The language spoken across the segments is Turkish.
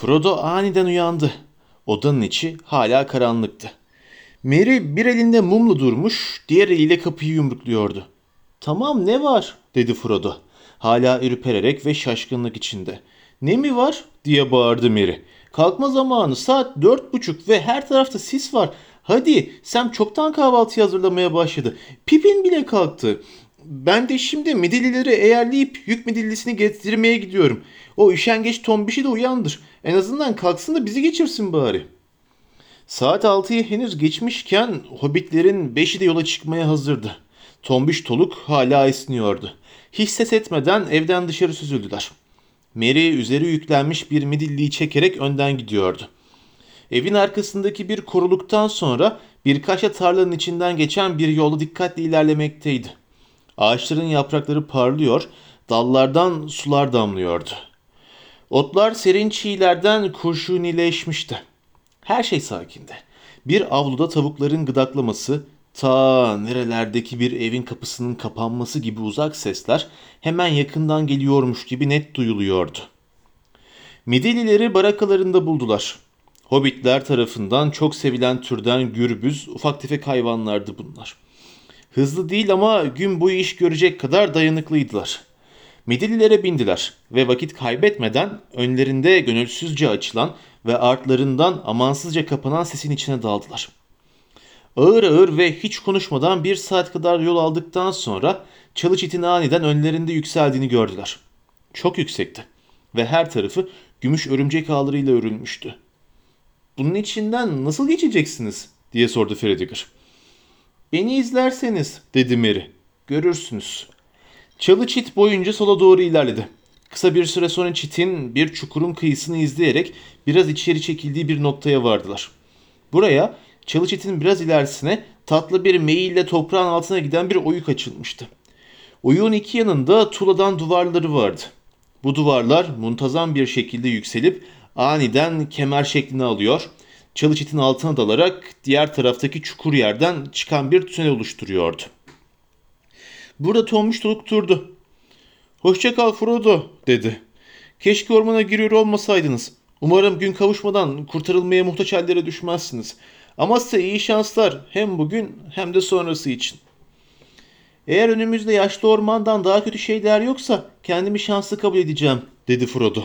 Frodo aniden uyandı. Odanın içi hala karanlıktı. Merry bir elinde mumla durmuş, diğer eliyle kapıyı yumrukluyordu. Tamam ne var dedi Frodo. Hala ürpererek ve şaşkınlık içinde. Ne mi var diye bağırdı Merry. Kalkma zamanı saat dört buçuk ve her tarafta sis var. Hadi Sam çoktan kahvaltı hazırlamaya başladı. Pipin bile kalktı. Ben de şimdi midillileri eğerleyip yük midillisini getirmeye gidiyorum. O üşengeç tombişi de uyandır. En azından kalksın da bizi geçirsin bari. Saat 6'yı henüz geçmişken hobbitlerin beşi de yola çıkmaya hazırdı. Tombiş Toluk hala esniyordu. Hiç ses etmeden evden dışarı süzüldüler. Mary üzeri yüklenmiş bir midilliyi çekerek önden gidiyordu. Evin arkasındaki bir koruluktan sonra birkaç tarlanın içinden geçen bir yolda dikkatli ilerlemekteydi. Ağaçların yaprakları parlıyor, dallardan sular damlıyordu. Otlar serin çiğlerden kurşunileşmişti. Her şey sakindi. Bir avluda tavukların gıdaklaması, ta nerelerdeki bir evin kapısının kapanması gibi uzak sesler hemen yakından geliyormuş gibi net duyuluyordu. Midillileri barakalarında buldular. Hobbitler tarafından çok sevilen türden gürbüz, ufak tefek hayvanlardı bunlar. Hızlı değil ama gün boyu iş görecek kadar dayanıklıydılar. Midillilere bindiler ve vakit kaybetmeden önlerinde gönülsüzce açılan ve artlarından amansızca kapanan sesin içine daldılar. Ağır ağır ve hiç konuşmadan bir saat kadar yol aldıktan sonra çalı çitin aniden önlerinde yükseldiğini gördüler. Çok yüksekti ve her tarafı gümüş örümcek ağlarıyla örülmüştü. Bunun içinden nasıl geçeceksiniz diye sordu Frediger. Beni izlerseniz dedi Mary. Görürsünüz. Çalı çit boyunca sola doğru ilerledi. Kısa bir süre sonra çitin bir çukurun kıyısını izleyerek biraz içeri çekildiği bir noktaya vardılar. Buraya çalı çitin biraz ilerisine tatlı bir meyille toprağın altına giden bir oyuk açılmıştı. Oyuğun iki yanında tuğladan duvarları vardı. Bu duvarlar muntazam bir şekilde yükselip aniden kemer şeklini alıyor, çalı çitin altına dalarak diğer taraftaki çukur yerden çıkan bir tünel oluşturuyordu. Burada Tombiş Tuluk durdu. Hoşça kal Frodo dedi. Keşke ormana giriyor olmasaydınız. Umarım gün kavuşmadan kurtarılmaya muhtaç hallere düşmezsiniz. Ama size iyi şanslar hem bugün hem de sonrası için. Eğer önümüzde yaşlı ormandan daha kötü şeyler yoksa kendimi şanslı kabul edeceğim dedi Frodo.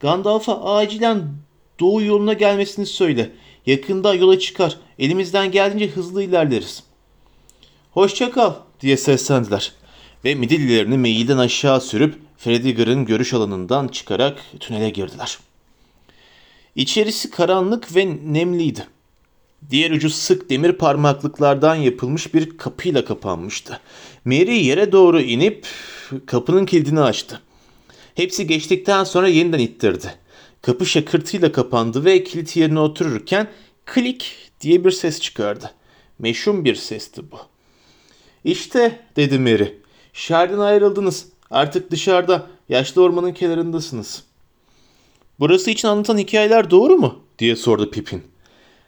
Gandalf'a acilen doğu yoluna gelmesini söyle. Yakında yola çıkar. Elimizden geldiğince hızlı ilerleriz. Hoşça kal diye seslendiler. Ve midillilerini meyilden aşağı sürüp Frediger'ın görüş alanından çıkarak tünele girdiler. İçerisi karanlık ve nemliydi. Diğer ucu sık demir parmaklıklardan yapılmış bir kapıyla kapanmıştı. Mary yere doğru inip kapının kilidini açtı. Hepsi geçtikten sonra yeniden ittirdi. Kapı şakırtıyla kapandı ve kilit yerine otururken klik diye bir ses çıkardı. Meşhum bir sesti bu. İşte dedi Mary. Şerden ayrıldınız. Artık dışarıda yaşlı ormanın kenarındasınız. Burası için anlatan hikayeler doğru mu? diye sordu Pippin.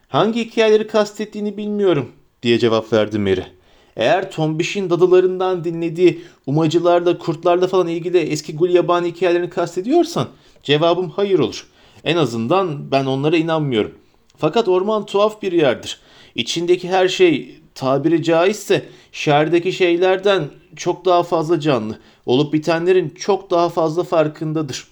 Hangi hikayeleri kastettiğini bilmiyorum diye cevap verdi Mary. Eğer Tombiş'in dadılarından dinlediği umacılarla, kurtlarla falan ilgili eski gulyabani hikayelerini kastediyorsan cevabım hayır olur. En azından ben onlara inanmıyorum. Fakat orman tuhaf bir yerdir. İçindeki her şey tabiri caizse şehirdeki şeylerden çok daha fazla canlı. Olup bitenlerin çok daha fazla farkındadır.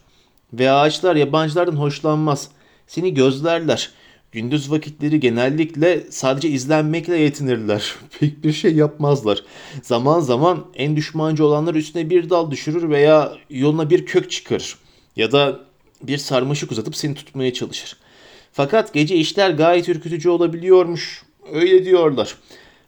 Ve ağaçlar yabancılardan hoşlanmaz. Seni gözlerler. Gündüz vakitleri genellikle sadece izlenmekle yetinirler. Pek bir şey yapmazlar. Zaman zaman en düşmancı olanlar üstüne bir dal düşürür veya yoluna bir kök çıkarır. Ya da bir sarmaşık uzatıp seni tutmaya çalışır. Fakat gece işler gayet ürkütücü olabiliyormuş. Öyle diyorlar.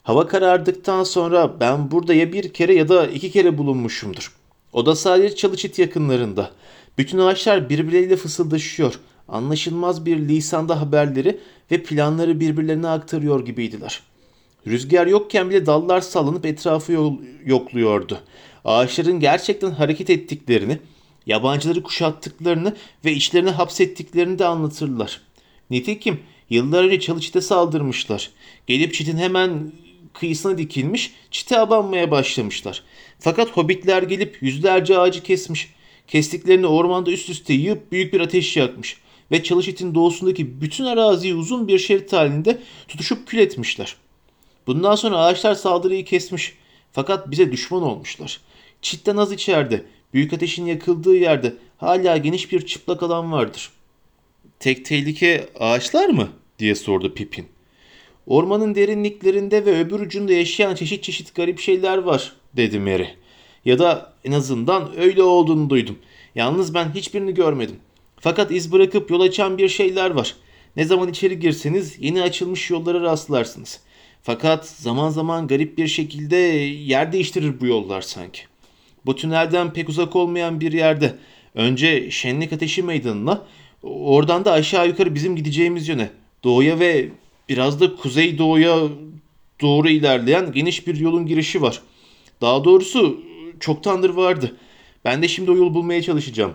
Hava karardıktan sonra ben burada ya bir kere ya da iki kere bulunmuşumdur. O da sadece Çalıçit yakınlarında. Bütün ağaçlar birbirleriyle fısıldaşıyor. Anlaşılmaz bir lisanda haberleri ve planları birbirlerine aktarıyor gibiydiler. Rüzgar yokken bile dallar sallanıp etrafı yokluyordu. Ağaçların gerçekten hareket ettiklerini, yabancıları kuşattıklarını ve içlerine hapsettiklerini de anlatırlar. Nitekim yıllar önce Çalıçit'e saldırmışlar. Gelip çitin hemen kıyısına dikilmiş, çite abanmaya başlamışlar. Fakat hobbitler gelip yüzlerce ağacı kesmiş. Kestiklerini ormanda üst üste yığıp büyük bir ateş yakmış. ve Çalışit'in doğusundaki bütün araziyi uzun bir şerit halinde tutuşup kül etmişler. Bundan sonra ağaçlar saldırıyı kesmiş. Fakat bize düşman olmuşlar. Çitten az içeride, büyük ateşin yakıldığı yerde hala geniş bir çıplak alan vardır. Tek tehlike ağaçlar mı? diye sordu Pipin. Ormanın derinliklerinde ve öbür ucunda yaşayan çeşit çeşit garip şeyler var, dedi Mary. Ya da en azından öyle olduğunu duydum. Yalnız ben hiçbirini görmedim. Fakat iz bırakıp yol açan bir şeyler var. Ne zaman içeri girseniz yeni açılmış yollara rastlarsınız. Fakat zaman zaman garip bir şekilde yer değiştirir bu yollar sanki. Bu tünelden pek uzak olmayan bir yerde önce Şenlik Ateşi Meydanı'na oradan da aşağı yukarı bizim gideceğimiz yöne doğuya ve biraz da kuzey doğuya doğru ilerleyen geniş bir yolun girişi var. Daha doğrusu çoktandır vardı. Ben de şimdi o yolu bulmaya çalışacağım.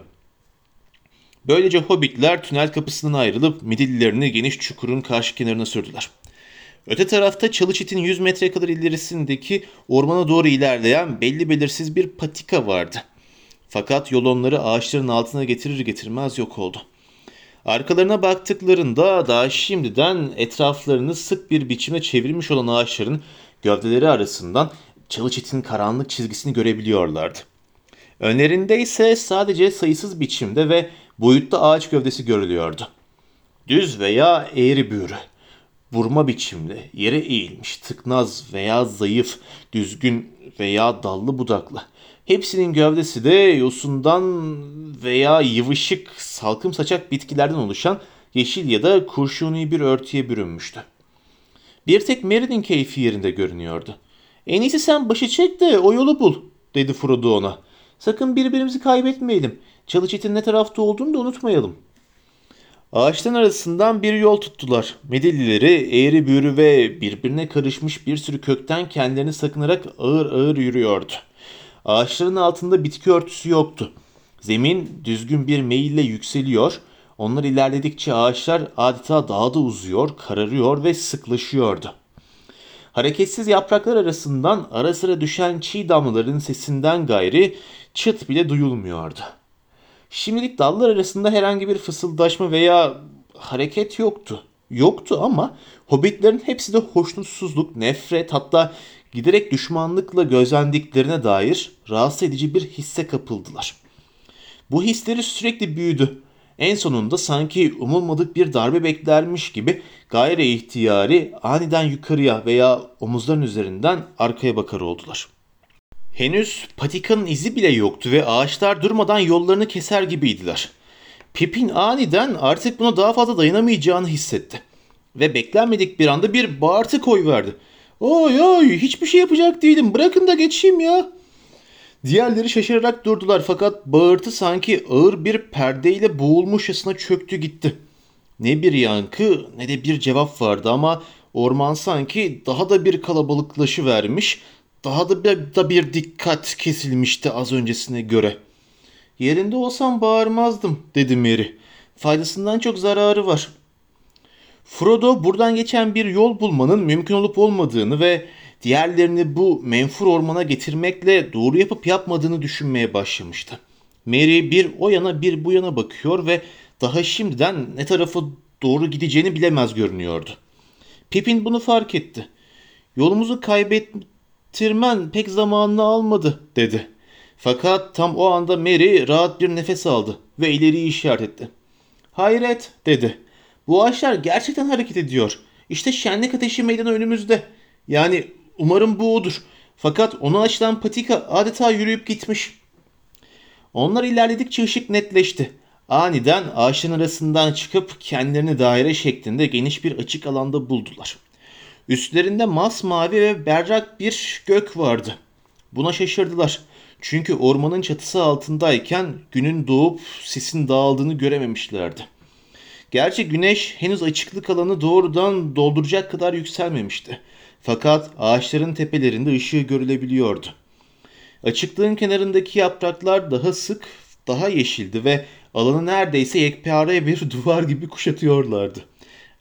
Böylece hobbitler tünel kapısından ayrılıp midillilerini geniş çukurun karşı kenarına sürdüler. Öte tarafta Çalıçit'in 100 metre kadar ilerisindeki ormana doğru ilerleyen belli belirsiz bir patika vardı. Fakat yol onları ağaçların altına getirir getirmez yok oldu. Arkalarına baktıklarında daha şimdiden etraflarını sık bir biçimde çevirmiş olan ağaçların gövdeleri arasından Çalıçit'in karanlık çizgisini görebiliyorlardı. Önlerinde ise sadece sayısız biçimde ve boyutta ağaç gövdesi görülüyordu. Düz veya eğri büğrü, vurma biçimli, yere eğilmiş, tıknaz veya zayıf, düzgün veya dallı budaklı. Hepsinin gövdesi de yosundan veya yıvışık, salkım saçak bitkilerden oluşan yeşil ya da kurşuni bir örtüye bürünmüştü. Bir tek Mary'nin keyfi yerinde görünüyordu. En iyisi sen başı çek de o yolu bul, dedi Frodo ona. Sakın birbirimizi kaybetmeyelim. Çalıçetin ne tarafta olduğunu da unutmayalım. Ağaçların arasından bir yol tuttular. Medillileri eğri büğrü ve birbirine karışmış bir sürü kökten kendilerini sakınarak ağır ağır yürüyordu. Ağaçların altında bitki örtüsü yoktu. Zemin düzgün bir meyille yükseliyor. Onlar ilerledikçe ağaçlar adeta daha da uzuyor, kararıyor ve sıklaşıyordu. Hareketsiz yapraklar arasından ara sıra düşen çiğ damlaların sesinden gayri çıt bile duyulmuyordu. Şimdilik dallar arasında herhangi bir fısıldaşma veya hareket yoktu. Yoktu ama hobbitlerin hepsi de hoşnutsuzluk, nefret hatta giderek düşmanlıkla gözlendiklerine dair rahatsız edici bir hisse kapıldılar. Bu hisleri sürekli büyüdü. En sonunda sanki umulmadık bir darbe beklermiş gibi gayri ihtiyari aniden yukarıya veya omuzların üzerinden arkaya bakar oldular. Henüz patikanın izi bile yoktu ve ağaçlar durmadan yollarını keser gibiydiler. Pipin aniden artık buna daha fazla dayanamayacağını hissetti. Ve beklenmedik bir anda bir bağırtı koyverdi. Oy oy hiçbir şey yapacak değilim bırakın da geçeyim ya. Diğerleri şaşırarak durdular fakat bağırtı sanki ağır bir perdeyle boğulmuşçasına çöktü gitti. Ne bir yankı ne de bir cevap vardı ama orman sanki daha da bir kalabalıklaşı vermiş, daha da bir, da bir dikkat kesilmişti az öncesine göre. Yerinde olsam bağırmazdım dedi Mary. Faydasından çok zararı var. Frodo buradan geçen bir yol bulmanın mümkün olup olmadığını ve diğerlerini bu menfur ormana getirmekle doğru yapıp yapmadığını düşünmeye başlamıştı. Mary bir o yana bir bu yana bakıyor ve daha şimdiden ne tarafa doğru gideceğini bilemez görünüyordu. Pippin bunu fark etti. Yolumuzu kaybettirmen pek zamanını almadı dedi. Fakat tam o anda Mary rahat bir nefes aldı ve ileriyi işaret etti. Hayret dedi. Bu ağaçlar gerçekten hareket ediyor. İşte şenlik ateşi meydanı önümüzde. Yani umarım bu odur. Fakat onu açılan patika adeta yürüyüp gitmiş. Onlar ilerledikçe ışık netleşti. Aniden ağaçların arasından çıkıp kendilerini daire şeklinde geniş bir açık alanda buldular. Üstlerinde masmavi ve berrak bir gök vardı. Buna şaşırdılar. Çünkü ormanın çatısı altındayken günün doğup sisin dağıldığını görememişlerdi. Gerçi güneş henüz açıklık alanı doğrudan dolduracak kadar yükselmemişti. Fakat ağaçların tepelerinde ışığı görülebiliyordu. Açıklığın kenarındaki yapraklar daha sık, daha yeşildi ve alanı neredeyse yekpare bir duvar gibi kuşatıyorlardı.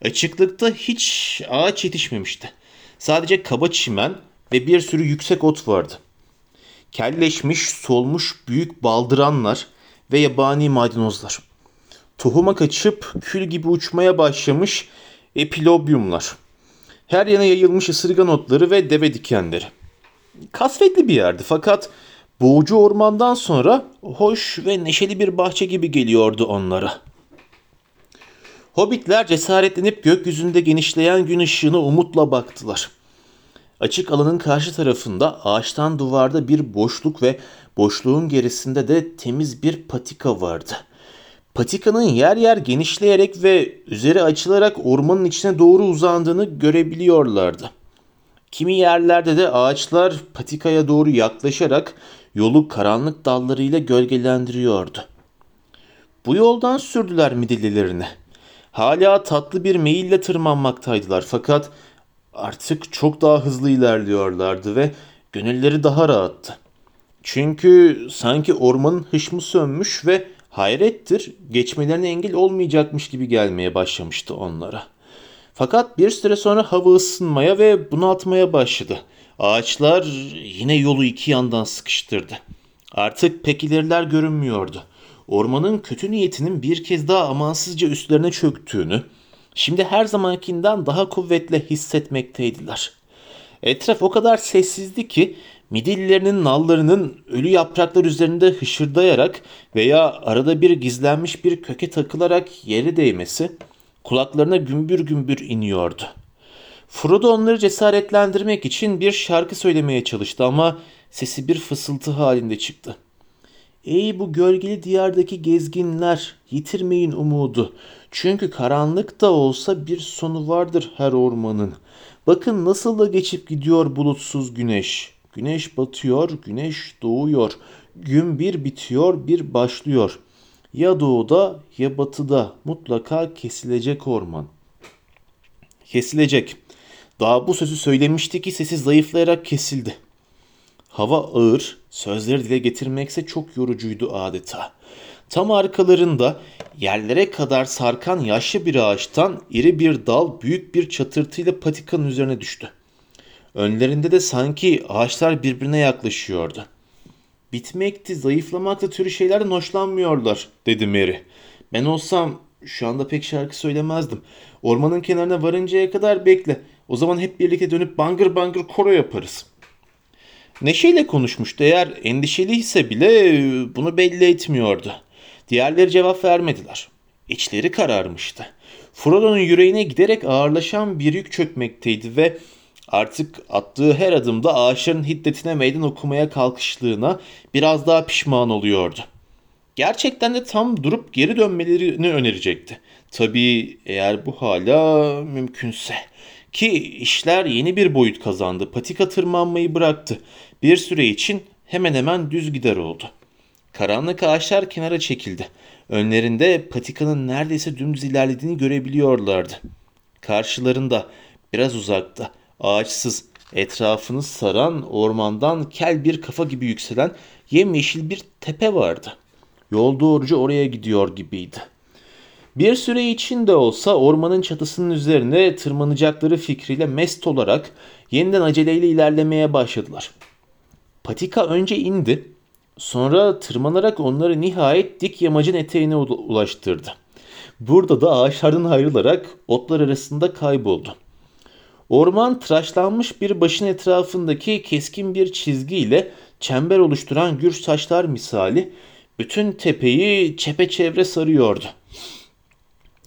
Açıklıkta hiç ağaç yetişmemişti. Sadece kaba çimen ve bir sürü yüksek ot vardı. Kelleşmiş, solmuş büyük baldıranlar ve yabani maydanozlar. Tohuma kaçıp kül gibi uçmaya başlamış epilobyumlar. Her yana yayılmış ısırgan otları ve deve dikenleri. Kasvetli bir yerdi fakat boğucu ormandan sonra hoş ve neşeli bir bahçe gibi geliyordu onlara. Hobbitler cesaretlenip gökyüzünde genişleyen gün ışığına umutla baktılar. Açık alanın karşı tarafında ağaçtan duvarda bir boşluk ve boşluğun gerisinde de temiz bir patika vardı. Patikanın yer yer genişleyerek ve üzeri açılarak ormanın içine doğru uzandığını görebiliyorlardı. Kimi yerlerde de ağaçlar patikaya doğru yaklaşarak yolu karanlık dallarıyla gölgelendiriyordu. Bu yoldan sürdüler midillilerine. Hala tatlı bir meyille tırmanmaktaydılar fakat artık çok daha hızlı ilerliyorlardı ve gönülleri daha rahattı. Çünkü sanki ormanın hışmı sönmüş ve hayrettir geçmelerine engel olmayacakmış gibi gelmeye başlamıştı onlara. Fakat bir süre sonra hava ısınmaya ve bunaltmaya başladı. Ağaçlar yine yolu iki yandan sıkıştırdı. Artık pek ileriler görünmüyordu. Ormanın kötü niyetinin bir kez daha amansızca üstlerine çöktüğünü, şimdi her zamankinden daha kuvvetle hissetmekteydiler. Etraf o kadar sessizdi ki midillerinin nallarının ölü yapraklar üzerinde hışırdayarak veya arada bir gizlenmiş bir köke takılarak yere değmesi kulaklarına gümbür gümbür iniyordu. Frodo onları cesaretlendirmek için bir şarkı söylemeye çalıştı ama sesi bir fısıltı halinde çıktı. Ey bu gölgeli diyardaki gezginler, yitirmeyin umudu. Çünkü karanlık da olsa bir sonu vardır her ormanın. Bakın nasıl da geçip gidiyor bulutsuz güneş. Güneş batıyor, güneş doğuyor. Gün bir bitiyor, bir başlıyor. Ya doğuda ya batıda mutlaka kesilecek orman. Kesilecek. Daha bu sözü söylemişti ki sesi zayıflayarak kesildi. Hava ağır, sözleri dile getirmekse çok yorucuydu adeta. Tam arkalarında yerlere kadar sarkan yaşlı bir ağaçtan iri bir dal büyük bir çatırtıyla patikanın üzerine düştü. Önlerinde de sanki ağaçlar birbirine yaklaşıyordu. Bitmekti, zayıflamakta türü şeylerden hoşlanmıyorlar, dedi Mary. Ben olsam şu anda pek şarkı söylemezdim. Ormanın kenarına varıncaya kadar bekle. O zaman hep birlikte dönüp bangır bangır koro yaparız. Neşeyle konuşmuştu. Eğer endişeliyse bile e, bunu belli etmiyordu. Diğerleri cevap vermediler. İçleri kararmıştı. Frodo'nun yüreğine giderek ağırlaşan bir yük çökmekteydi ve artık attığı her adımda ağaçların hiddetine meydan okumaya kalkışlığına biraz daha pişman oluyordu. Gerçekten de tam durup geri dönmelerini önerecekti. Tabii eğer bu hala mümkünse. Ki işler yeni bir boyut kazandı. Patika tırmanmayı bıraktı. Bir süre için hemen hemen düz gider oldu. Karanlık ağaçlar kenara çekildi. Önlerinde patikanın neredeyse dümdüz ilerlediğini görebiliyorlardı. Karşılarında biraz uzakta ağaçsız etrafını saran ormandan kel bir kafa gibi yükselen yemyeşil bir tepe vardı. Yol doğruca oraya gidiyor gibiydi. Bir süre için de olsa ormanın çatısının üzerine tırmanacakları fikriyle mest olarak yeniden aceleyle ilerlemeye başladılar. Patika önce indi, sonra tırmanarak onları nihayet dik yamacın eteğine ulaştırdı. Burada da ağaçlardan ayrılarak otlar arasında kayboldu. Orman tıraşlanmış bir başın etrafındaki keskin bir çizgiyle çember oluşturan gür saçlar misali bütün tepeyi çepeçevre sarıyordu.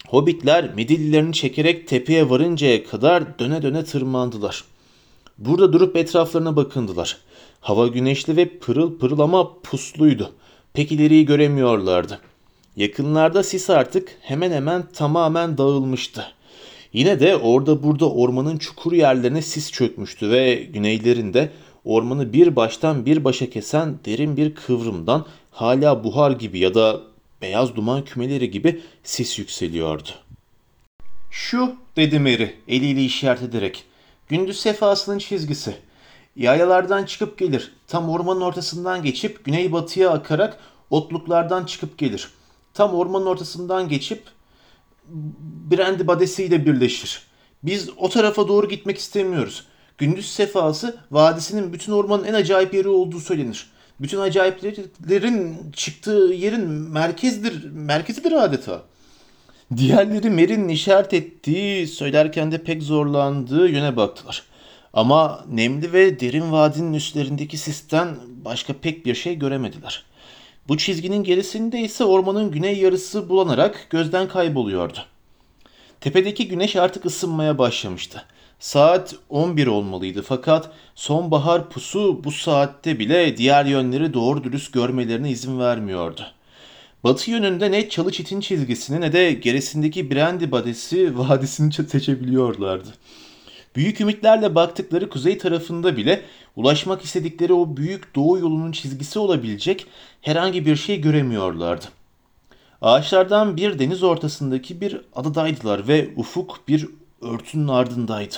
Hobbitler midillilerini çekerek tepeye varıncaya kadar döne döne tırmandılar. Burada durup etraflarına bakındılar. Hava güneşli ve pırıl pırıl ama pusluydu. Pek ileriyi göremiyorlardı. Yakınlarda sis artık hemen hemen tamamen dağılmıştı. Yine de orada burada ormanın çukur yerlerine sis çökmüştü ve güneylerinde ormanı bir baştan bir başa kesen derin bir kıvrımdan hala buhar gibi ya da beyaz duman kümeleri gibi sis yükseliyordu. Şu dedi Mary eliyle işaret ederek. Gündüz sefasının çizgisi. Yayalardan çıkıp gelir. Tam ormanın ortasından geçip güneybatıya akarak otluklardan çıkıp gelir. Tam ormanın ortasından geçip Brandy Badesi ile birleşir. Biz o tarafa doğru gitmek istemiyoruz. Gündüz sefası vadisinin bütün ormanın en acayip yeri olduğu söylenir. Bütün acayiplerin çıktığı yerin merkezdir, merkezidir adeta. Diğerleri Mer'in işaret ettiği, söylerken de pek zorlandığı yöne baktılar. Ama nemli ve derin vadinin üstlerindeki sisten başka pek bir şey göremediler. Bu çizginin gerisinde ise ormanın güney yarısı bulanarak gözden kayboluyordu. Tepedeki güneş artık ısınmaya başlamıştı. Saat 11 olmalıydı fakat sonbahar pusu bu saatte bile diğer yönleri doğru dürüst görmelerine izin vermiyordu. Batı yönünde ne çalı çitin çizgisini ne de gerisindeki Brandy Badesi vadisini seçebiliyorlardı. Büyük ümitlerle baktıkları kuzey tarafında bile ulaşmak istedikleri o büyük doğu yolunun çizgisi olabilecek herhangi bir şey göremiyorlardı. Ağaçlardan bir deniz ortasındaki bir adadaydılar ve ufuk bir örtünün ardındaydı.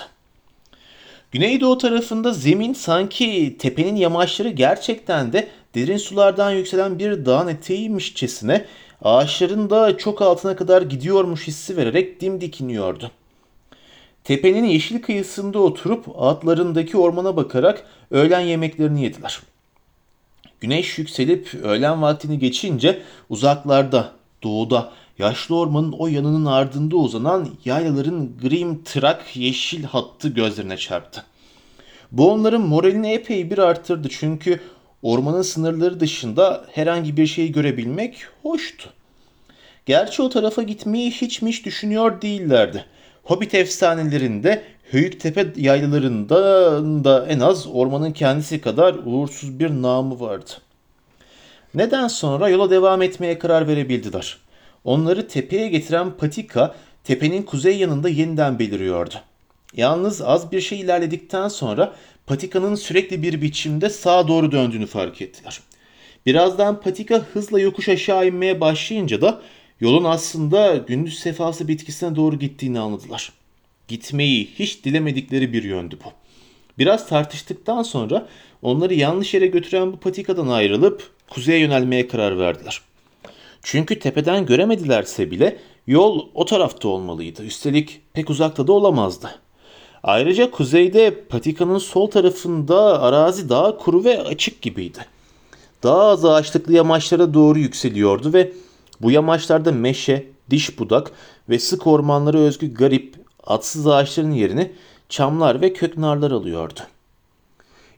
Güneydoğu tarafında zemin sanki tepenin yamaçları gerçekten de derin sulardan yükselen bir dağın eteğiymişçesine ağaçların da çok altına kadar gidiyormuş hissi vererek dimdik iniyordu. Tepenin yeşil kıyısında oturup atlarındaki ormana bakarak öğlen yemeklerini yediler. Güneş yükselip öğlen vaktini geçince uzaklarda, doğuda, yaşlı ormanın o yanının ardında uzanan yaylaların grim tırak yeşil hattı gözlerine çarptı. Bu onların moralini epey bir arttırdı çünkü ormanın sınırları dışında herhangi bir şey görebilmek hoştu. Gerçi o tarafa gitmeyi hiç mi hiç düşünüyor değillerdi. Hobbit efsanelerinde Höyüktepe yaylalarında da en az ormanın kendisi kadar uğursuz bir namı vardı. Neden sonra yola devam etmeye karar verebildiler. Onları tepeye getiren patika tepenin kuzey yanında yeniden beliriyordu. Yalnız az bir şey ilerledikten sonra patikanın sürekli bir biçimde sağa doğru döndüğünü fark ettiler. Birazdan patika hızla yokuş aşağı inmeye başlayınca da yolun aslında gündüz sefası bitkisine doğru gittiğini anladılar. Gitmeyi hiç dilemedikleri bir yöndü bu. Biraz tartıştıktan sonra onları yanlış yere götüren bu patikadan ayrılıp kuzeye yönelmeye karar verdiler. Çünkü tepeden göremedilerse bile yol o tarafta olmalıydı. Üstelik pek uzakta da olamazdı. Ayrıca kuzeyde patikanın sol tarafında arazi daha kuru ve açık gibiydi. Daha az ağaçlıklı yamaçlara doğru yükseliyordu ve bu yamaçlarda meşe, diş budak ve sık ormanlara özgü garip, atsız ağaçların yerini çamlar ve köknarlar alıyordu.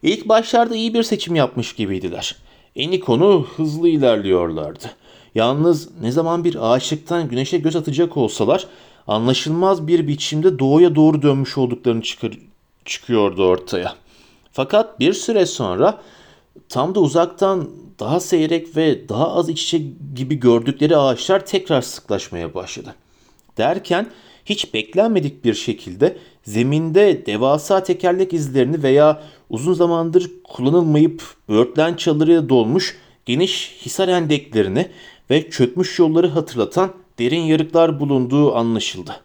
İlk başlarda iyi bir seçim yapmış gibiydiler. Eni konu hızlı ilerliyorlardı. Yalnız ne zaman bir ağaçlıktan güneşe göz atacak olsalar anlaşılmaz bir biçimde doğuya doğru dönmüş olduklarını çıkıyordu ortaya. Fakat bir süre sonra tam da uzaktan daha seyrek ve daha az iç içe gibi gördükleri ağaçlar tekrar sıklaşmaya başladı. Derken hiç beklenmedik bir şekilde zeminde devasa tekerlek izlerini veya uzun zamandır kullanılmayıp böğürtlen çalılarıyla dolmuş geniş hisar endeklerini ve çökmüş yolları hatırlatan derin yarıklar bulunduğu anlaşıldı.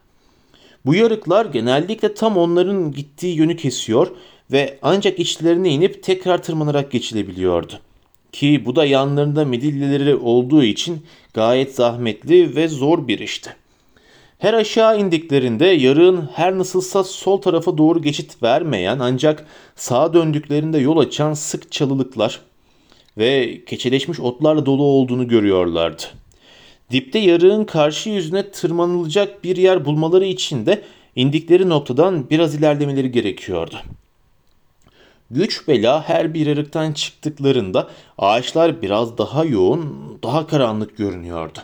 Bu yarıklar genellikle tam onların gittiği yönü kesiyor ve ancak içlerine inip tekrar tırmanarak geçilebiliyordu. Ki bu da yanlarında midillileri olduğu için gayet zahmetli ve zor bir işti. Her aşağı indiklerinde yarığın her nasılsa sol tarafa doğru geçit vermeyen ancak sağa döndüklerinde yol açan sık çalılıklar ve keçeleşmiş otlarla dolu olduğunu görüyorlardı. Dipte yarığın karşı yüzüne tırmanılacak bir yer bulmaları için de indikleri noktadan biraz ilerlemeleri gerekiyordu. Güç bela her bir yarıktan çıktıklarında ağaçlar biraz daha yoğun, daha karanlık görünüyordu.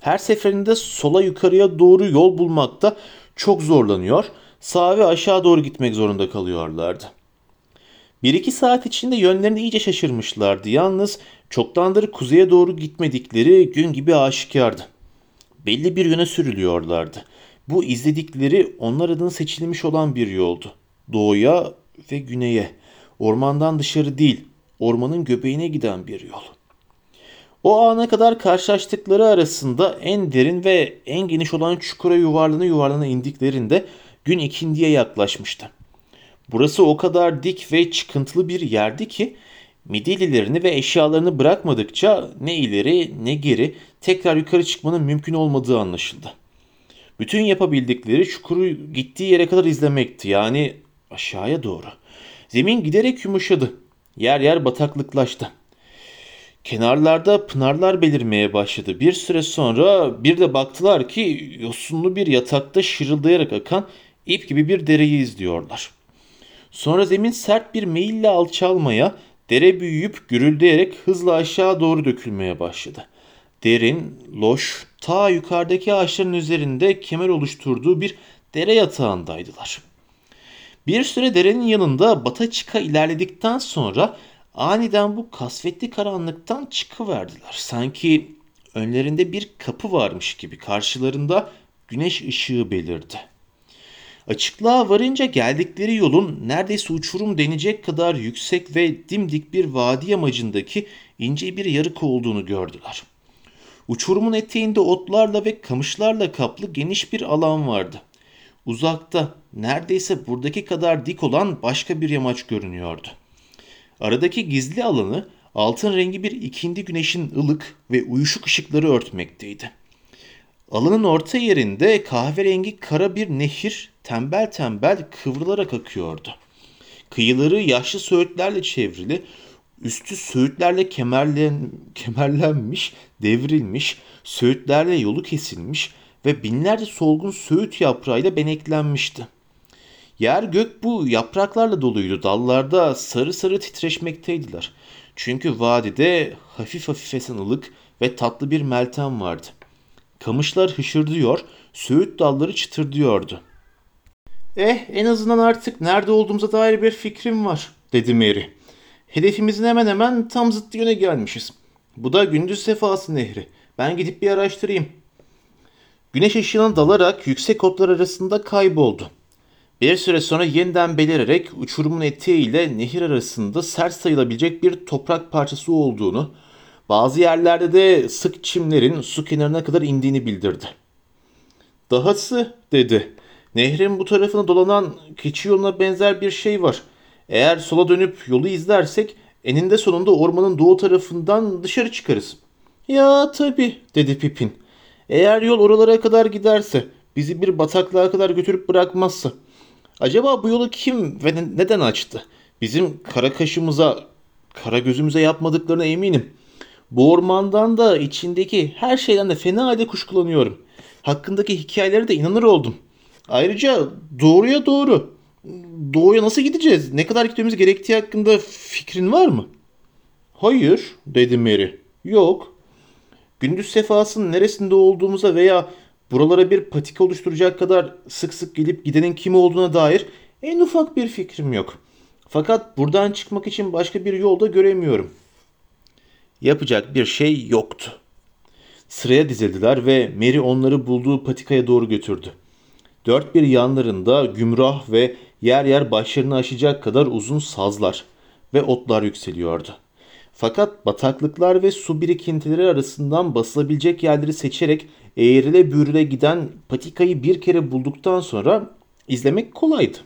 Her seferinde sola yukarıya doğru yol bulmakta çok zorlanıyor, sağa ve aşağı doğru gitmek zorunda kalıyorlardı. Bir iki saat içinde yönlerini iyice şaşırmışlardı. Yalnız çoktandır kuzeye doğru gitmedikleri gün gibi aşikardı. Belli bir yöne sürülüyorlardı. Bu izledikleri onlar adına seçilmiş olan bir yoldu. Doğuya ve güneye. Ormandan dışarı değil, ormanın göbeğine giden bir yol. O ana kadar karşılaştıkları arasında en derin ve en geniş olan çukura yuvarlana yuvarlana indiklerinde gün ikindiye yaklaşmıştı. Burası o kadar dik ve çıkıntılı bir yerdi ki midillilerini ve eşyalarını bırakmadıkça ne ileri ne geri tekrar yukarı çıkmanın mümkün olmadığı anlaşıldı. Bütün yapabildikleri çukuru gittiği yere kadar izlemekti yani aşağıya doğru. Zemin giderek yumuşadı. Yer yer bataklıklaştı. Kenarlarda pınarlar belirmeye başladı. Bir süre sonra bir de baktılar ki yosunlu bir yatakta şırıldayarak akan ip gibi bir dereyi izliyorlar. Sonra zemin sert bir meyille alçalmaya, dere büyüyüp gürüldeyerek hızla aşağı doğru dökülmeye başladı. Derin, loş, ta yukarıdaki ağaçların üzerinde kemer oluşturduğu bir dere yatağındaydılar. Bir süre derenin yanında bata çıka ilerledikten sonra aniden bu kasvetli karanlıktan çıkıverdiler. Sanki önlerinde bir kapı varmış gibi karşılarında güneş ışığı belirdi. Açıklığa varınca geldikleri yolun neredeyse uçurum denecek kadar yüksek ve dimdik bir vadi yamacındaki ince bir yarık olduğunu gördüler. Uçurumun eteğinde otlarla ve kamışlarla kaplı geniş bir alan vardı. Uzakta, neredeyse buradaki kadar dik olan başka bir yamaç görünüyordu. Aradaki gizli alanı altın rengi bir ikindi güneşin ılık ve uyuşuk ışıkları örtmekteydi. Alanın orta yerinde kahverengi kara bir nehir tembel tembel kıvrılarak akıyordu. Kıyıları yaşlı söğütlerle çevrili, üstü söğütlerle kemerlen, kemerlenmiş, devrilmiş, söğütlerle yolu kesilmiş ve binlerce solgun söğüt yaprağıyla beneklenmişti. Yer gök bu yapraklarla doluydu. Dallarda sarı sarı titreşmekteydiler. Çünkü vadide hafif hafif esen ılık ve tatlı bir meltem vardı. Kamışlar hışırdıyor, söğüt dalları çıtırdıyordu. Eh en azından artık nerede olduğumuza dair bir fikrim var dedi Mary. Hedefimizin hemen hemen tam zıttı yöne gelmişiz. Bu da gündüz sefası nehri. Ben gidip bir araştırayım. Güneş ışığına dalarak yüksek otlar arasında kayboldu. Bir süre sonra yeniden belirerek uçurumun eteğiyle nehir arasında sert sayılabilecek bir toprak parçası olduğunu, bazı yerlerde de sık çimlerin su kenarına kadar indiğini bildirdi. Dahası dedi. Nehrin bu tarafına dolanan keçi yoluna benzer bir şey var. Eğer sola dönüp yolu izlersek eninde sonunda ormanın doğu tarafından dışarı çıkarız. Ya tabi dedi Pipin. Eğer yol oralara kadar giderse, bizi bir bataklığa kadar götürüp bırakmazsa. Acaba bu yolu kim ve neden açtı? Bizim kara kaşımıza, kara gözümüze yapmadıklarına eminim. Bu ormandan da içindeki her şeyden de fena halde kuşkulanıyorum. Hakkındaki hikayelere de inanır oldum. Ayrıca doğruya doğru. Doğuya nasıl gideceğiz? Ne kadar gitmemiz gerektiği hakkında fikrin var mı? Hayır, dedi Mary. Yok. Gündüz sefasının neresinde olduğumuza veya buralara bir patika oluşturacak kadar sık sık gelip gidenin kim olduğuna dair en ufak bir fikrim yok. Fakat buradan çıkmak için başka bir yol da göremiyorum. Yapacak bir şey yoktu. Sıraya dizildiler ve Mary onları bulduğu patikaya doğru götürdü. Dört bir yanlarında gümrah ve yer yer başlarını aşacak kadar uzun sazlar ve otlar yükseliyordu. Fakat bataklıklar ve su birikintileri arasından basılabilecek yerleri seçerek eğrile bürüle giden patikayı bir kere bulduktan sonra izlemek kolaydı.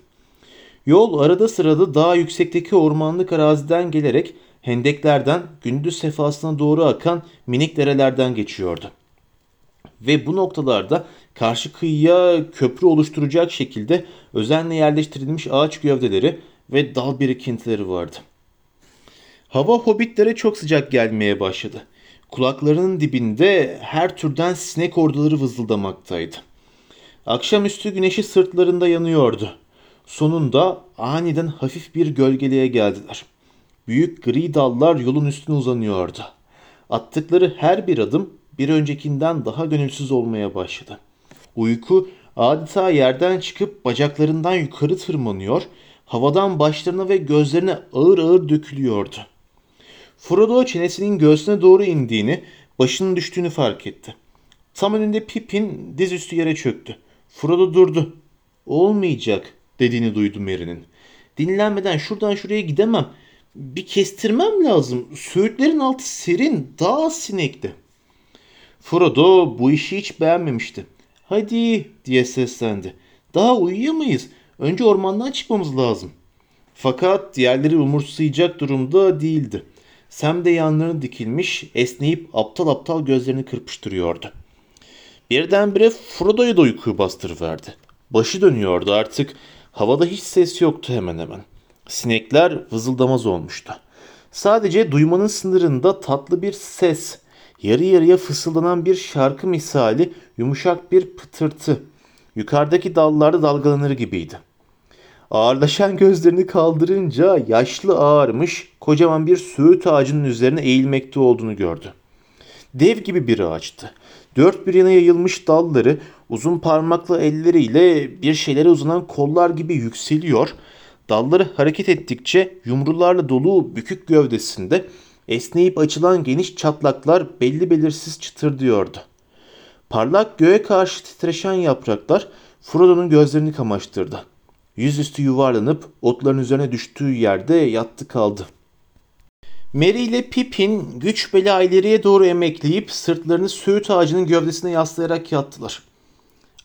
Yol arada sırada daha yüksekteki ormanlık araziden gelerek hendeklerden gündüz sefasına doğru akan minik derelerden geçiyordu. Ve bu noktalarda karşı kıyıya köprü oluşturacak şekilde özenle yerleştirilmiş ağaç gövdeleri ve dal birikintileri vardı. Hava hobbitlere çok sıcak gelmeye başladı. Kulaklarının dibinde her türden sinek orduları vızıldamaktaydı. Akşamüstü güneşi sırtlarında yanıyordu. Sonunda aniden hafif bir gölgeliğe geldiler. Büyük gri dallar yolun üstüne uzanıyordu. Attıkları her bir adım bir öncekinden daha gönülsüz olmaya başladı. Uyku adeta yerden çıkıp bacaklarından yukarı tırmanıyor, havadan başlarına ve gözlerine ağır ağır dökülüyordu. Frodo çenesinin göğsüne doğru indiğini, başının düştüğünü fark etti. Tam önünde Pippin dizüstü yere çöktü. Frodo durdu. Olmayacak dediğini duydu Merry'nin. Dinlenmeden şuradan şuraya gidemem. Bir kestirmem lazım. Söğütlerin altı serin, daha sinekli. Frodo bu işi hiç beğenmemişti. Hadi diye seslendi. Daha uyuyamayız. Önce ormandan çıkmamız lazım. Fakat diğerleri umursayacak durumda değildi. Sam de yanlarına dikilmiş, esneyip aptal aptal gözlerini kırpıştırıyordu. Birdenbire Frodo'yu da uykuyu bastırıverdi. Başı dönüyordu artık. Havada hiç ses yoktu hemen hemen. Sinekler vızıldamaz olmuştu. Sadece duymanın sınırında tatlı bir ses, yarı yarıya fısıldanan bir şarkı misali yumuşak bir pıtırtı. Yukarıdaki dallarda dalgalanır gibiydi. Ağırlaşan gözlerini kaldırınca yaşlı ağarmış kocaman bir söğüt ağacının üzerine eğilmekte olduğunu gördü. Dev gibi bir ağaçtı. Dört bir yana yayılmış dalları uzun parmaklı elleriyle bir şeylere uzanan kollar gibi yükseliyor. Dalları hareket ettikçe yumrularla dolu bükük gövdesinde esneyip açılan geniş çatlaklar belli belirsiz çıtırdıyordu. Parlak göğe karşı titreşen yapraklar Frodo'nun gözlerini kamaştırdı. Yüzüstü yuvarlanıp otların üzerine düştüğü yerde yattı kaldı. Merry ile Pippin güç bela ileriye doğru emekleyip sırtlarını söğüt ağacının gövdesine yaslayarak yattılar.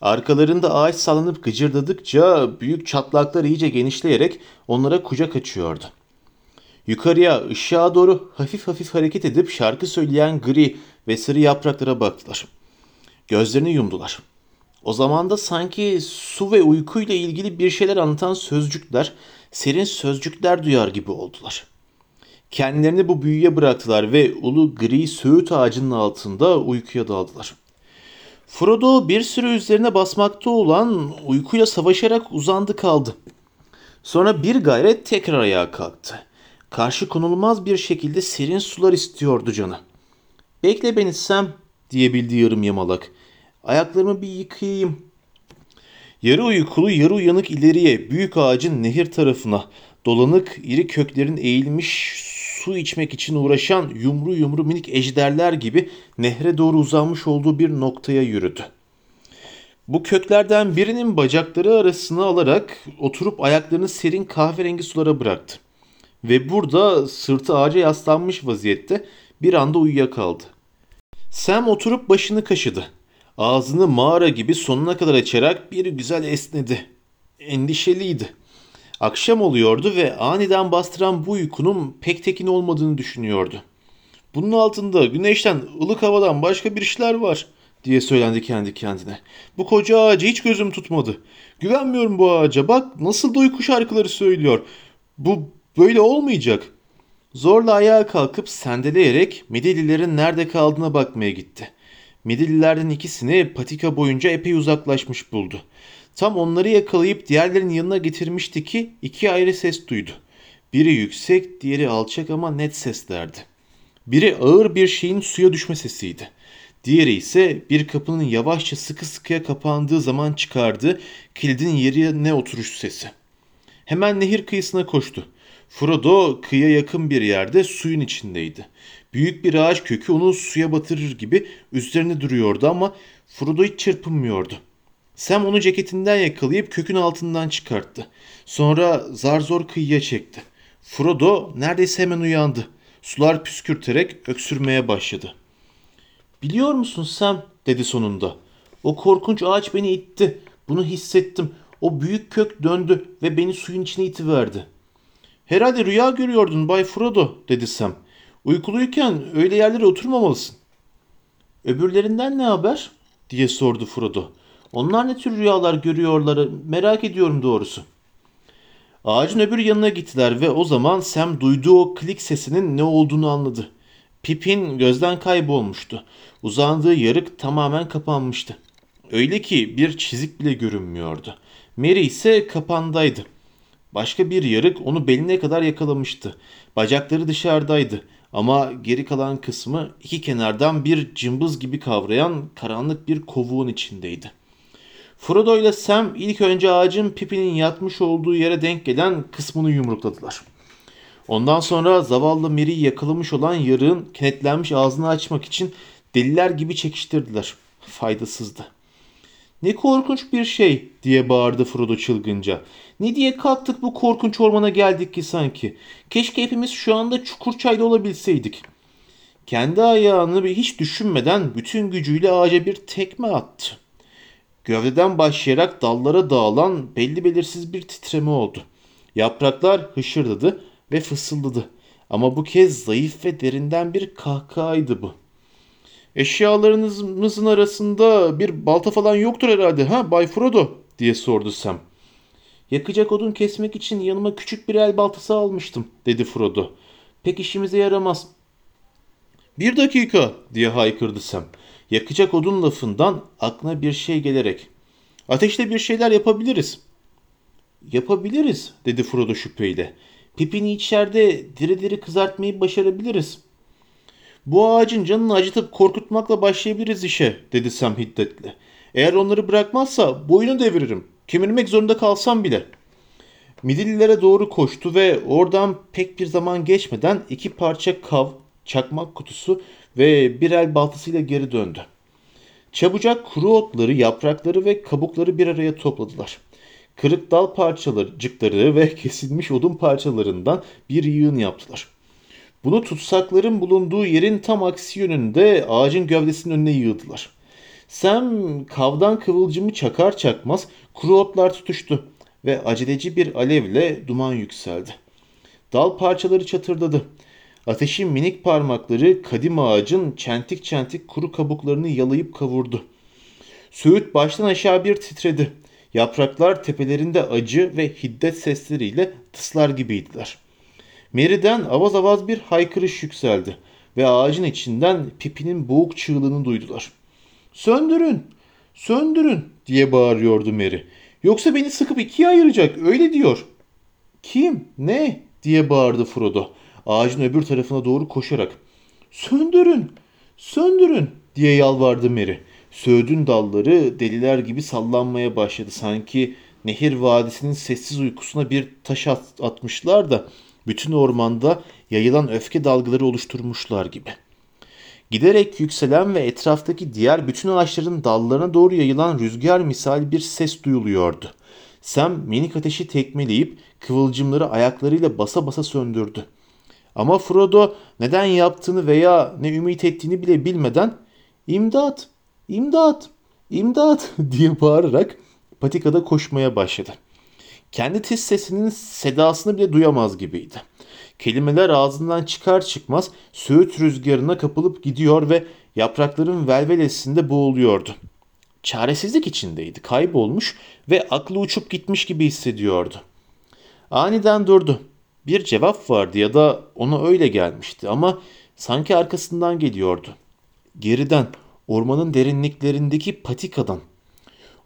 Arkalarında ağaç sallanıp gıcırdadıkça büyük çatlaklar iyice genişleyerek onlara kucak açıyordu. Yukarıya ışığa doğru hafif hafif hareket edip şarkı söyleyen gri ve sarı yapraklara baktılar. Gözlerini yumdular. O zaman da sanki su ve uykuyla ilgili bir şeyler anlatan sözcükler, serin sözcükler duyar gibi oldular. Kendilerini bu büyüye bıraktılar ve ulu gri söğüt ağacının altında uykuya daldılar. Frodo bir süre üzerine basmakta olan uykuyla savaşarak uzandı kaldı. Sonra bir gayret tekrar ayağa kalktı. Karşı konulmaz bir şekilde serin sular istiyordu canı. Bekle beni Sam diyebildi yarım yamalak. Ayaklarımı bir yıkayayım. Yarı uykulu yarı uyanık ileriye büyük ağacın nehir tarafına dolanık iri köklerin eğilmiş su içmek için uğraşan yumru yumru minik ejderler gibi nehre doğru uzanmış olduğu bir noktaya yürüdü. Bu köklerden birinin bacakları arasına alarak oturup ayaklarını serin kahverengi sulara bıraktı. Ve burada sırtı ağaca yaslanmış vaziyette bir anda uyuyakaldı. Sam oturup başını kaşıdı. Ağzını mağara gibi sonuna kadar açarak bir güzel esnedi. Endişeliydi. Akşam oluyordu ve aniden bastıran bu uykunun pek tekin olmadığını düşünüyordu. Bunun altında güneşten, ılık havadan başka bir işler var diye söylendi kendi kendine. Bu koca ağacı hiç gözüm tutmadı. Güvenmiyorum bu ağaca. Bak nasıl da uyku şarkıları söylüyor. Bu böyle olmayacak. Zorla ayağa kalkıp sendeleyerek Midillilerin nerede kaldığına bakmaya gitti. Midillilerden ikisini patika boyunca epey uzaklaşmış buldu. Tam onları yakalayıp diğerlerinin yanına getirmişti ki iki ayrı ses duydu. Biri yüksek, diğeri alçak ama net seslerdi. Biri ağır bir şeyin suya düşme sesiydi. Diğeri ise bir kapının yavaşça sıkı sıkıya kapandığı zaman çıkardığı kilidin yerine oturuş sesi. Hemen nehir kıyısına koştu. Frodo kıyıya yakın bir yerde suyun içindeydi. Büyük bir ağaç kökü onu suya batırır gibi üzerine duruyordu ama Frodo hiç çırpınmıyordu. Sam onu ceketinden yakalayıp kökün altından çıkarttı. Sonra zar zor kıyıya çekti. Frodo neredeyse hemen uyandı. Sular püskürterek öksürmeye başladı. Biliyor musun Sam dedi sonunda. O korkunç ağaç beni itti. Bunu hissettim. O büyük kök döndü ve beni suyun içine itiverdi. Herhalde rüya görüyordun Bay Frodo dedi Sam. Uykuluyken öyle yerlere oturmamalısın. Öbürlerinden ne haber? diye sordu Frodo. Onlar ne tür rüyalar görüyorlar merak ediyorum doğrusu. Ağacın öbür yanına gittiler ve o zaman Sam duyduğu o klik sesinin ne olduğunu anladı. Pipin gözden kaybolmuştu. Uzandığı yarık tamamen kapanmıştı. Öyle ki bir çizik bile görünmüyordu. Mary ise kapandaydı. Başka bir yarık onu beline kadar yakalamıştı. Bacakları dışarıdaydı ama geri kalan kısmı iki kenardan bir cımbız gibi kavrayan karanlık bir kovuğun içindeydi. Frodo ile Sam ilk önce ağacın Pippin'in yatmış olduğu yere denk gelen kısmını yumrukladılar. Ondan sonra zavallı Merry'i yakalamış olan yarığın kenetlenmiş ağzını açmak için deliler gibi çekiştirdiler. Faydasızdı. Ne korkunç bir şey diye bağırdı Frodo çılgınca. Ne diye kalktık bu korkunç ormana geldik ki sanki. Keşke hepimiz şu anda Çukurçay'da olabilseydik. Kendi ayağını hiç düşünmeden bütün gücüyle ağaca bir tekme attı. Gövdeden başlayarak dallara dağılan belli belirsiz bir titreme oldu. Yapraklar hışırdadı ve fısıldadı. Ama bu kez zayıf ve derinden bir kahkahaydı bu. Eşyalarınızın arasında bir balta falan yoktur herhalde ha Bay Frodo diye sordu Sam. Yakacak odun kesmek için yanıma küçük bir el baltası almıştım dedi Frodo. pek işimize yaramaz. Bir dakika diye haykırdı Sam. Yakacak odun lafından aklına bir şey gelerek. Ateşte bir şeyler yapabiliriz. Yapabiliriz dedi Frodo şüpheyle. Pipini içeride diri diri kızartmayı başarabiliriz. Bu ağacın canını acıtıp korkutmakla başlayabiliriz işe dedi Sam hiddetle. Eğer onları bırakmazsa boyunu deviririm. Kemirmek zorunda kalsam bile. Midillilere doğru koştu ve oradan pek bir zaman geçmeden iki parça kav, çakmak kutusu ve bir el baltasıyla geri döndü. Çabucak kuru otları, yaprakları ve kabukları bir araya topladılar. Kırık dal parçaları ve kesilmiş odun parçalarından bir yığın yaptılar. Bunu tutsakların bulunduğu yerin tam aksi yönünde ağacın gövdesinin önüne yığdılar. Sam kavdan kıvılcımı çakar çakmaz kuru otlar tutuştu ve aceleci bir alevle duman yükseldi. Dal parçaları çatırdadı. Ateşin minik parmakları kadim ağacın çentik çentik kuru kabuklarını yalayıp kavurdu. Söğüt baştan aşağı bir titredi. Yapraklar tepelerinde acı ve hiddet sesleriyle tıslar gibiydiler. Meriden avaz avaz bir haykırış yükseldi ve ağacın içinden Pipi'nin boğuk çığlığını duydular. ''Söndürün, söndürün!'' diye bağırıyordu Meri. ''Yoksa beni sıkıp ikiye ayıracak, öyle diyor.'' ''Kim, ne?'' diye bağırdı Frodo ağacın öbür tarafına doğru koşarak. ''Söndürün, söndürün!'' diye yalvardı Meri. Söğüdün dalları deliler gibi sallanmaya başladı. Sanki nehir vadisinin sessiz uykusuna bir taş at atmışlar da bütün ormanda yayılan öfke dalgaları oluşturmuşlar gibi. Giderek yükselen ve etraftaki diğer bütün ağaçların dallarına doğru yayılan rüzgar misali bir ses duyuluyordu. Sam minik ateşi tekmeleyip kıvılcımları ayaklarıyla basa basa söndürdü. Ama Frodo neden yaptığını veya ne ümit ettiğini bile bilmeden imdat, imdat, imdat diye bağırarak patikada koşmaya başladı. Kendi tiz sesinin sedasını bile duyamaz gibiydi. Kelimeler ağzından çıkar çıkmaz söğüt rüzgarına kapılıp gidiyor ve yaprakların velvelesinde boğuluyordu. Çaresizlik içindeydi, kaybolmuş ve aklı uçup gitmiş gibi hissediyordu. Aniden durdu. Bir cevap vardı ya da ona öyle gelmişti ama sanki arkasından geliyordu. Geriden, ormanın derinliklerindeki patikadan.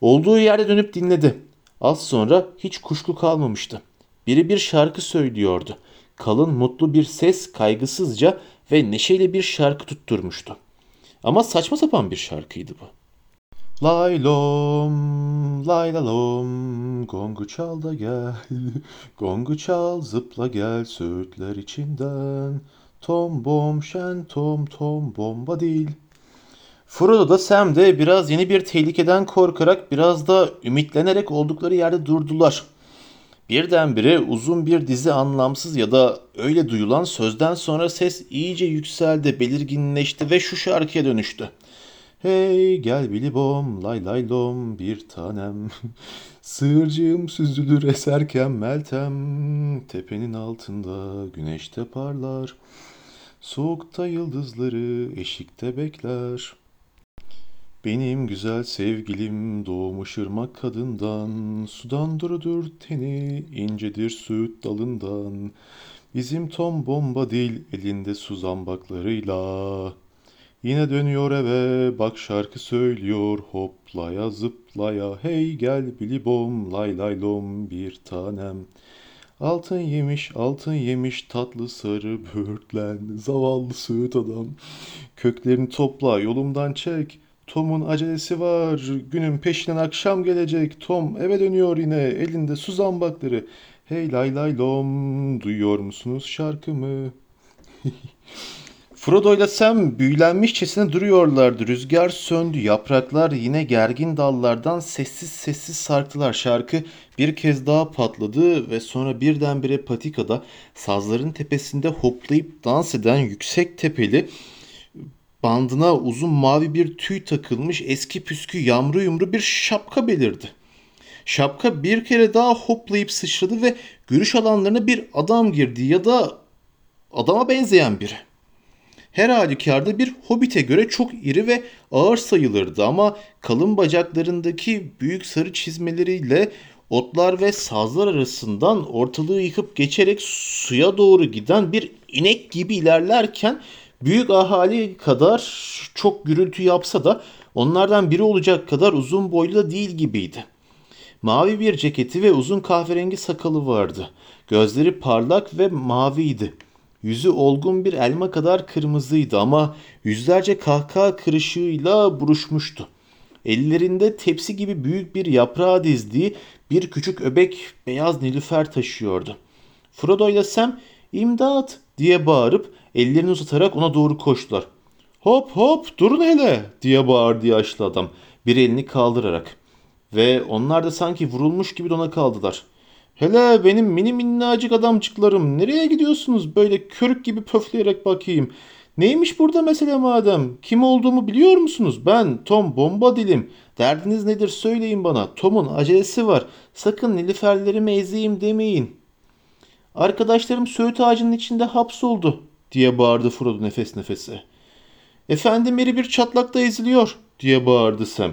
Olduğu yerde dönüp dinledi. Az sonra hiç kuşku kalmamıştı. Biri bir şarkı söylüyordu. Kalın mutlu bir ses kaygısızca ve neşeyle bir şarkı tutturmuştu. Ama saçma sapan bir şarkıydı bu. Lay lom, lay la lom, gongu çal da gel, gongu çal zıpla gel söğütler içinden, tom bom şen tom tom bomba değil. Frodo da Sam de biraz yeni bir tehlikeden korkarak biraz da ümitlenerek oldukları yerde durdular. Birdenbire uzun bir dizi anlamsız ya da öyle duyulan sözden sonra ses iyice yükseldi, belirginleşti ve şu şarkıya dönüştü. Hey gel bilibom lay lay lom bir tanem. Sığırcığım süzülür eserken meltem. Tepenin altında güneşte parlar. Soğukta yıldızları eşikte bekler Benim güzel sevgilim doğmuş ırmak kadından Sudan durudur teni incedir süt dalından Bizim Tom bomba dil elinde su zambaklarıyla Yine dönüyor eve bak şarkı söylüyor hoplaya zıplaya hey gel bilibom lay lay lom bir tanem. Altın yemiş altın yemiş tatlı sarı böğürtlen zavallı söğüt adam. Köklerini topla yolumdan çek. Tom'un acelesi var. Günün peşinden akşam gelecek. Tom eve dönüyor yine. Elinde su zambakları. Hey lay lay lom. Duyuyor musunuz şarkımı? Frodo ile Sam büyülenmişçesine duruyorlardı. Rüzgar söndü. Yapraklar yine gergin dallardan sessiz sessiz sarktılar. Şarkı bir kez daha patladı ve sonra birdenbire patikada sazların tepesinde hoplayıp dans eden yüksek tepeli bandına uzun mavi bir tüy takılmış eski püskü yamru yumru bir şapka belirdi. Şapka bir kere daha hoplayıp sıçradı ve görüş alanlarına bir adam girdi ya da adama benzeyen biri. Her halükarda bir hobbite göre çok iri ve ağır sayılırdı ama kalın bacaklarındaki büyük sarı çizmeleriyle otlar ve sazlar arasından ortalığı yıkıp geçerek suya doğru giden bir inek gibi ilerlerken büyük ahali kadar çok gürültü yapsa da onlardan biri olacak kadar uzun boylu da değil gibiydi. Mavi bir ceketi ve uzun kahverengi sakalı vardı. Gözleri parlak ve maviydi. Yüzü olgun bir elma kadar kırmızıydı ama yüzlerce kahkaha kırışığıyla buruşmuştu. Ellerinde tepsi gibi büyük bir yaprağı dizdiği bir küçük öbek beyaz nilüfer taşıyordu. Frodo ile Sam imdat diye bağırıp ellerini uzatarak ona doğru koştular. Hop hop durun hele diye bağırdı yaşlı adam bir elini kaldırarak. Ve onlar da sanki vurulmuş gibi dona kaldılar. Hele benim mini minnacık adamcıklarım nereye gidiyorsunuz böyle körük gibi pöfleyerek bakayım. Neymiş burada mesele madem? Kim olduğumu biliyor musunuz? Ben Tom Bomba Dilim. Derdiniz nedir söyleyin bana. Tom'un acelesi var. Sakın nilüferlerimi ezeyim demeyin. Arkadaşlarım söğüt ağacının içinde hapsoldu diye bağırdı Frodo nefes nefese. Efendim biri bir çatlakta eziliyor diye bağırdı Sam.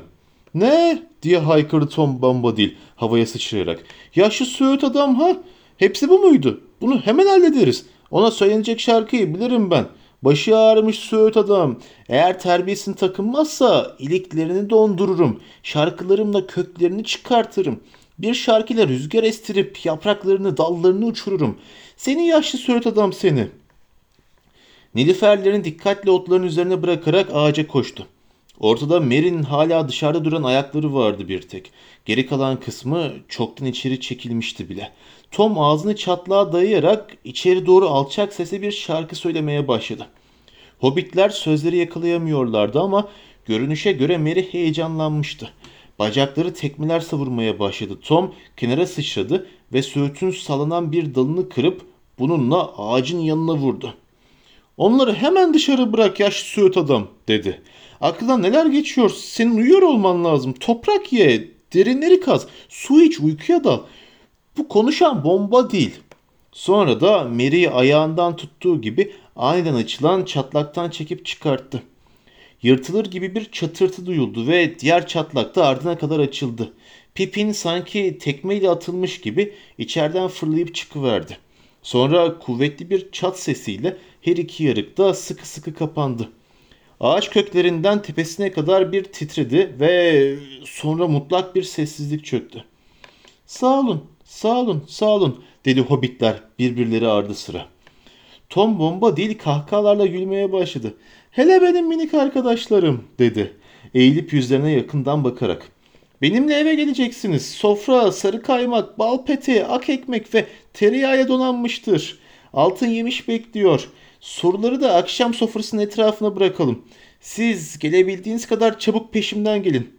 Ne diye haykırdı Tom Bombadil havaya sıçrayarak. Yaşlı söğüt adam ha? Hepsi bu muydu? Bunu hemen hallederiz. Ona söylenecek şarkıyı bilirim ben. Başı ağrımış söğüt adam. Eğer terbiyesini takınmazsa iliklerini dondururum. Şarkılarımla köklerini çıkartırım. Bir şarkıyla rüzgar estirip yapraklarını dallarını uçururum. Seni yaşlı söğüt adam seni. Nilüferlerini dikkatle otların üzerine bırakarak ağaca koştu. Ortada Mary'nin hala dışarıda duran ayakları vardı bir tek. Geri kalan kısmı çoktan içeri çekilmişti bile. Tom ağzını çatlağa dayayarak içeri doğru alçak sesle bir şarkı söylemeye başladı. Hobbitler sözleri yakalayamıyorlardı ama görünüşe göre Mary heyecanlanmıştı. Bacakları tekmeler savurmaya başladı. Tom kenara sıçradı ve söğütün sallanan bir dalını kırıp bununla ağacın yanına vurdu. Onları hemen dışarı bırak yaşlı söğüt adam dedi. Aklından neler geçiyor? Senin uyuyor olman lazım. Toprak ye, derinleri kaz, su iç, uykuya dal. Bu konuşan bomba değil. Sonra da Mary'i ayağından tuttuğu gibi aniden açılan çatlaktan çekip çıkarttı. Yırtılır gibi bir çatırtı duyuldu ve diğer çatlak da ardına kadar açıldı. Pipin sanki tekmeyle atılmış gibi içeriden fırlayıp çıkıverdi. Sonra kuvvetli bir çat sesiyle her iki yarık da sıkı sıkı kapandı. Ağaç köklerinden tepesine kadar bir titredi ve sonra mutlak bir sessizlik çöktü. Sağ olun, sağ olun, sağ olun dedi hobbitler birbirleri ardı sıra. Tom bomba değil kahkahalarla gülmeye başladı. Hele benim minik arkadaşlarım dedi. Eğilip yüzlerine yakından bakarak. Benimle eve geleceksiniz. Sofra, sarı kaymak, bal peti, ak ekmek ve tereyağıya donanmıştır. Altın yemiş bekliyor. Soruları da akşam sofrasının etrafına bırakalım. Siz gelebildiğiniz kadar çabuk peşimden gelin.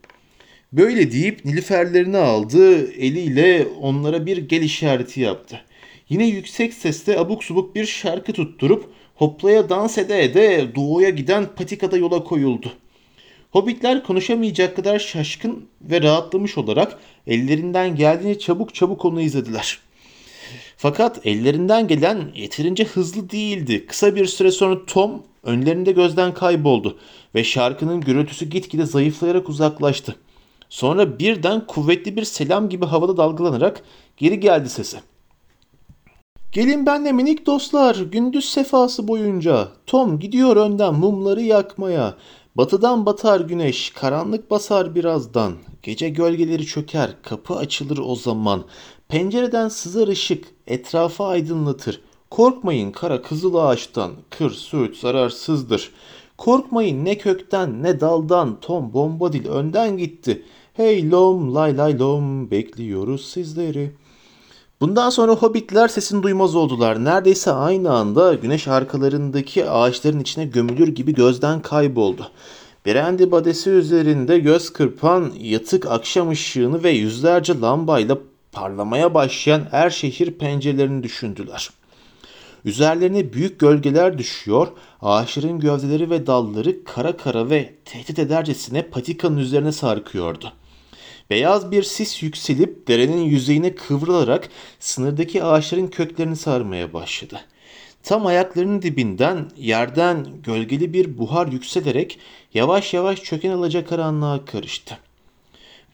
Böyle deyip nilüferlerini aldı, eliyle onlara bir gel işareti yaptı. Yine yüksek sesle abuk subuk bir şarkı tutturup hoplaya dans ede ede doğuya giden patikada yola koyuldu. Hobbitler konuşamayacak kadar şaşkın ve rahatlamış olarak ellerinden geldiğini çabuk çabuk onu izlediler. Fakat ellerinden gelen yeterince hızlı değildi. Kısa bir süre sonra Tom önlerinde gözden kayboldu ve şarkının gürültüsü gitgide zayıflayarak uzaklaştı. Sonra birden kuvvetli bir selam gibi havada dalgalanarak geri geldi sesi. Gelin benle minik dostlar gündüz sefası boyunca. Tom gidiyor önden mumları yakmaya. Batıdan batar güneş, karanlık basar birazdan. Gece gölgeleri çöker, kapı açılır o zaman. Pencereden sızar ışık, etrafı aydınlatır. Korkmayın kara kızıl ağaçtan, kır söğüt zararsızdır. Korkmayın ne kökten ne daldan, Tom Bombadil önden gitti. Hey lom lay lay lom, bekliyoruz sizleri.'' Bundan sonra hobbitler sesini duymaz oldular. Neredeyse aynı anda güneş arkalarındaki ağaçların içine gömülür gibi gözden kayboldu. Brandy badesi üzerinde göz kırpan yatık akşam ışığını ve yüzlerce lambayla parlamaya başlayan er şehir pencerelerini düşündüler. Üzerlerine büyük gölgeler düşüyor, ağaçların gövdeleri ve dalları kara kara ve tehdit edercesine patikanın üzerine sarkıyordu. Beyaz bir sis yükselip derenin yüzeyine kıvrılarak sınırdaki ağaçların köklerini sarmaya başladı. Tam ayaklarının dibinden yerden gölgeli bir buhar yükselerek yavaş yavaş çöken alacakaranlığa karıştı.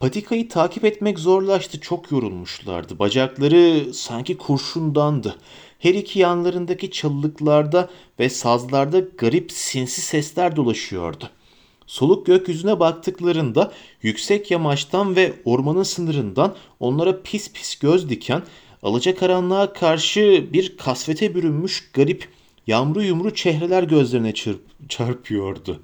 Patikayı takip etmek zorlaştı. Çok yorulmuşlardı. Bacakları sanki kurşundandı. Her iki yanlarındaki çalılıklarda ve sazlarda garip sinsi sesler dolaşıyordu. Soluk gökyüzüne baktıklarında yüksek yamaçtan ve ormanın sınırından onlara pis pis göz diken, alacakaranlığa karşı bir kasvete bürünmüş garip yamru yumru çehreler gözlerine çırp- çarpıyordu.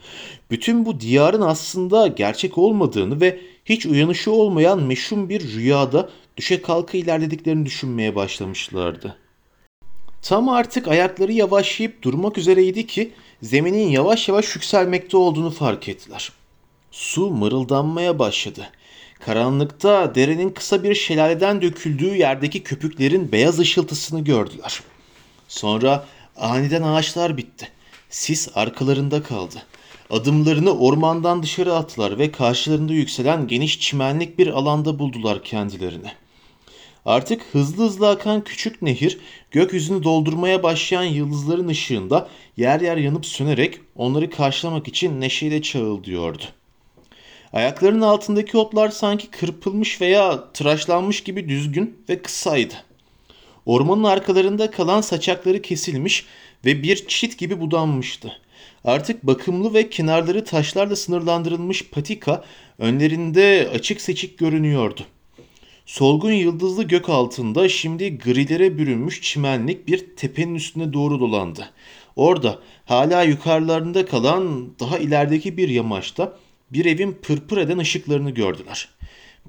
Bütün bu diyarın aslında gerçek olmadığını ve hiç uyanışı olmayan meşhum bir rüyada düşe kalka ilerlediklerini düşünmeye başlamışlardı. Tam artık ayakları yavaşlayıp durmak üzereydi ki zeminin yavaş yavaş yükselmekte olduğunu fark ettiler. Su mırıldanmaya başladı. Karanlıkta derenin kısa bir şelaleden döküldüğü yerdeki köpüklerin beyaz ışıltısını gördüler. Sonra aniden ağaçlar bitti. Sis arkalarında kaldı. Adımlarını ormandan dışarı attılar ve karşılarında yükselen geniş çimenlik bir alanda buldular kendilerini. Artık hızlı hızlı akan küçük nehir gökyüzünü doldurmaya başlayan yıldızların ışığında yer yer yanıp sönerek onları karşılamak için neşeyle çağıldıyordu. Ayaklarının altındaki otlar sanki kırpılmış veya tıraşlanmış gibi düzgün ve kısaydı. Ormanın arkalarında kalan saçakları kesilmiş ve bir çit gibi budanmıştı. Artık bakımlı ve kenarları taşlarla sınırlandırılmış patika önlerinde açık seçik görünüyordu. Solgun yıldızlı gök altında şimdi grilere bürünmüş çimenlik bir tepenin üstüne doğru dolandı. Orada hala yukarılarında kalan daha ilerideki bir yamaçta bir evin pırpır eden ışıklarını gördüler.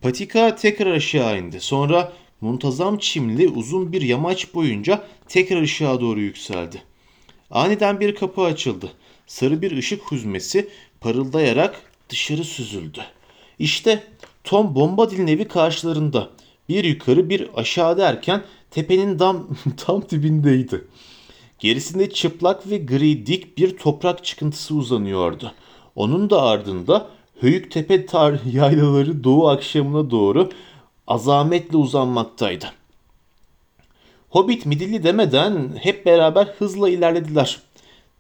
Patika tekrar aşağı indi. Sonra muntazam çimli uzun bir yamaç boyunca tekrar ışığa doğru yükseldi. Aniden bir kapı açıldı. Sarı bir ışık hüzmesi parıldayarak dışarı süzüldü. İşte Tom Bombadil'in evi karşılarında. Bir yukarı bir aşağı derken tepenin tam, tam dibindeydi. Gerisinde çıplak ve gri dik bir toprak çıkıntısı uzanıyordu. Onun da ardında höyük tepe tar yaylaları doğu akşamına doğru azametle uzanmaktaydı. Hobbit midilli demeden hep beraber hızla ilerlediler.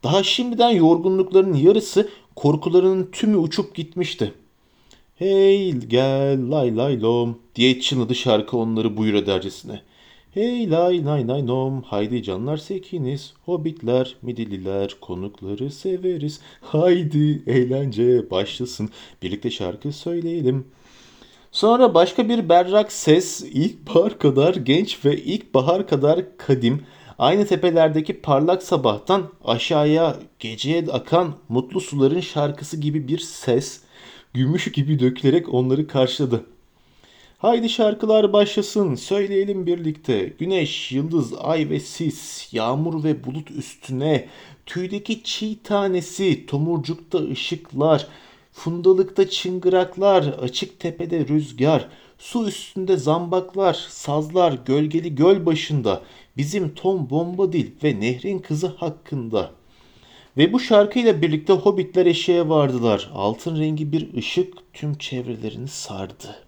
Daha şimdiden yorgunluklarının yarısı korkularının tümü uçup gitmişti. Hey gel lay lay lom diye çınladı şarkı onları buyur edercesine. Hey lay lay lay lom haydi canlar sekiniz hobbitler midilliler konukları severiz. Haydi eğlence başlasın birlikte şarkı söyleyelim. Sonra başka bir berrak ses ilkbahar kadar genç ve ilkbahar kadar kadim aynı tepelerdeki parlak sabahtan aşağıya geceye akan mutlu suların şarkısı gibi bir ses gümüş gibi dökülerek onları karşıladı. Haydi şarkılar başlasın, söyleyelim birlikte. Güneş, yıldız, ay ve sis, yağmur ve bulut üstüne, tüydeki çiğ tanesi, tomurcukta ışıklar, fundalıkta çıngıraklar, açık tepede rüzgar, su üstünde zambaklar, sazlar gölgeli göl başında, bizim Tom Bombadil ve Nehrin Kızı hakkında.'' Ve bu şarkıyla birlikte hobbitler eşeğe vardılar. Altın rengi bir ışık tüm çevrelerini sardı.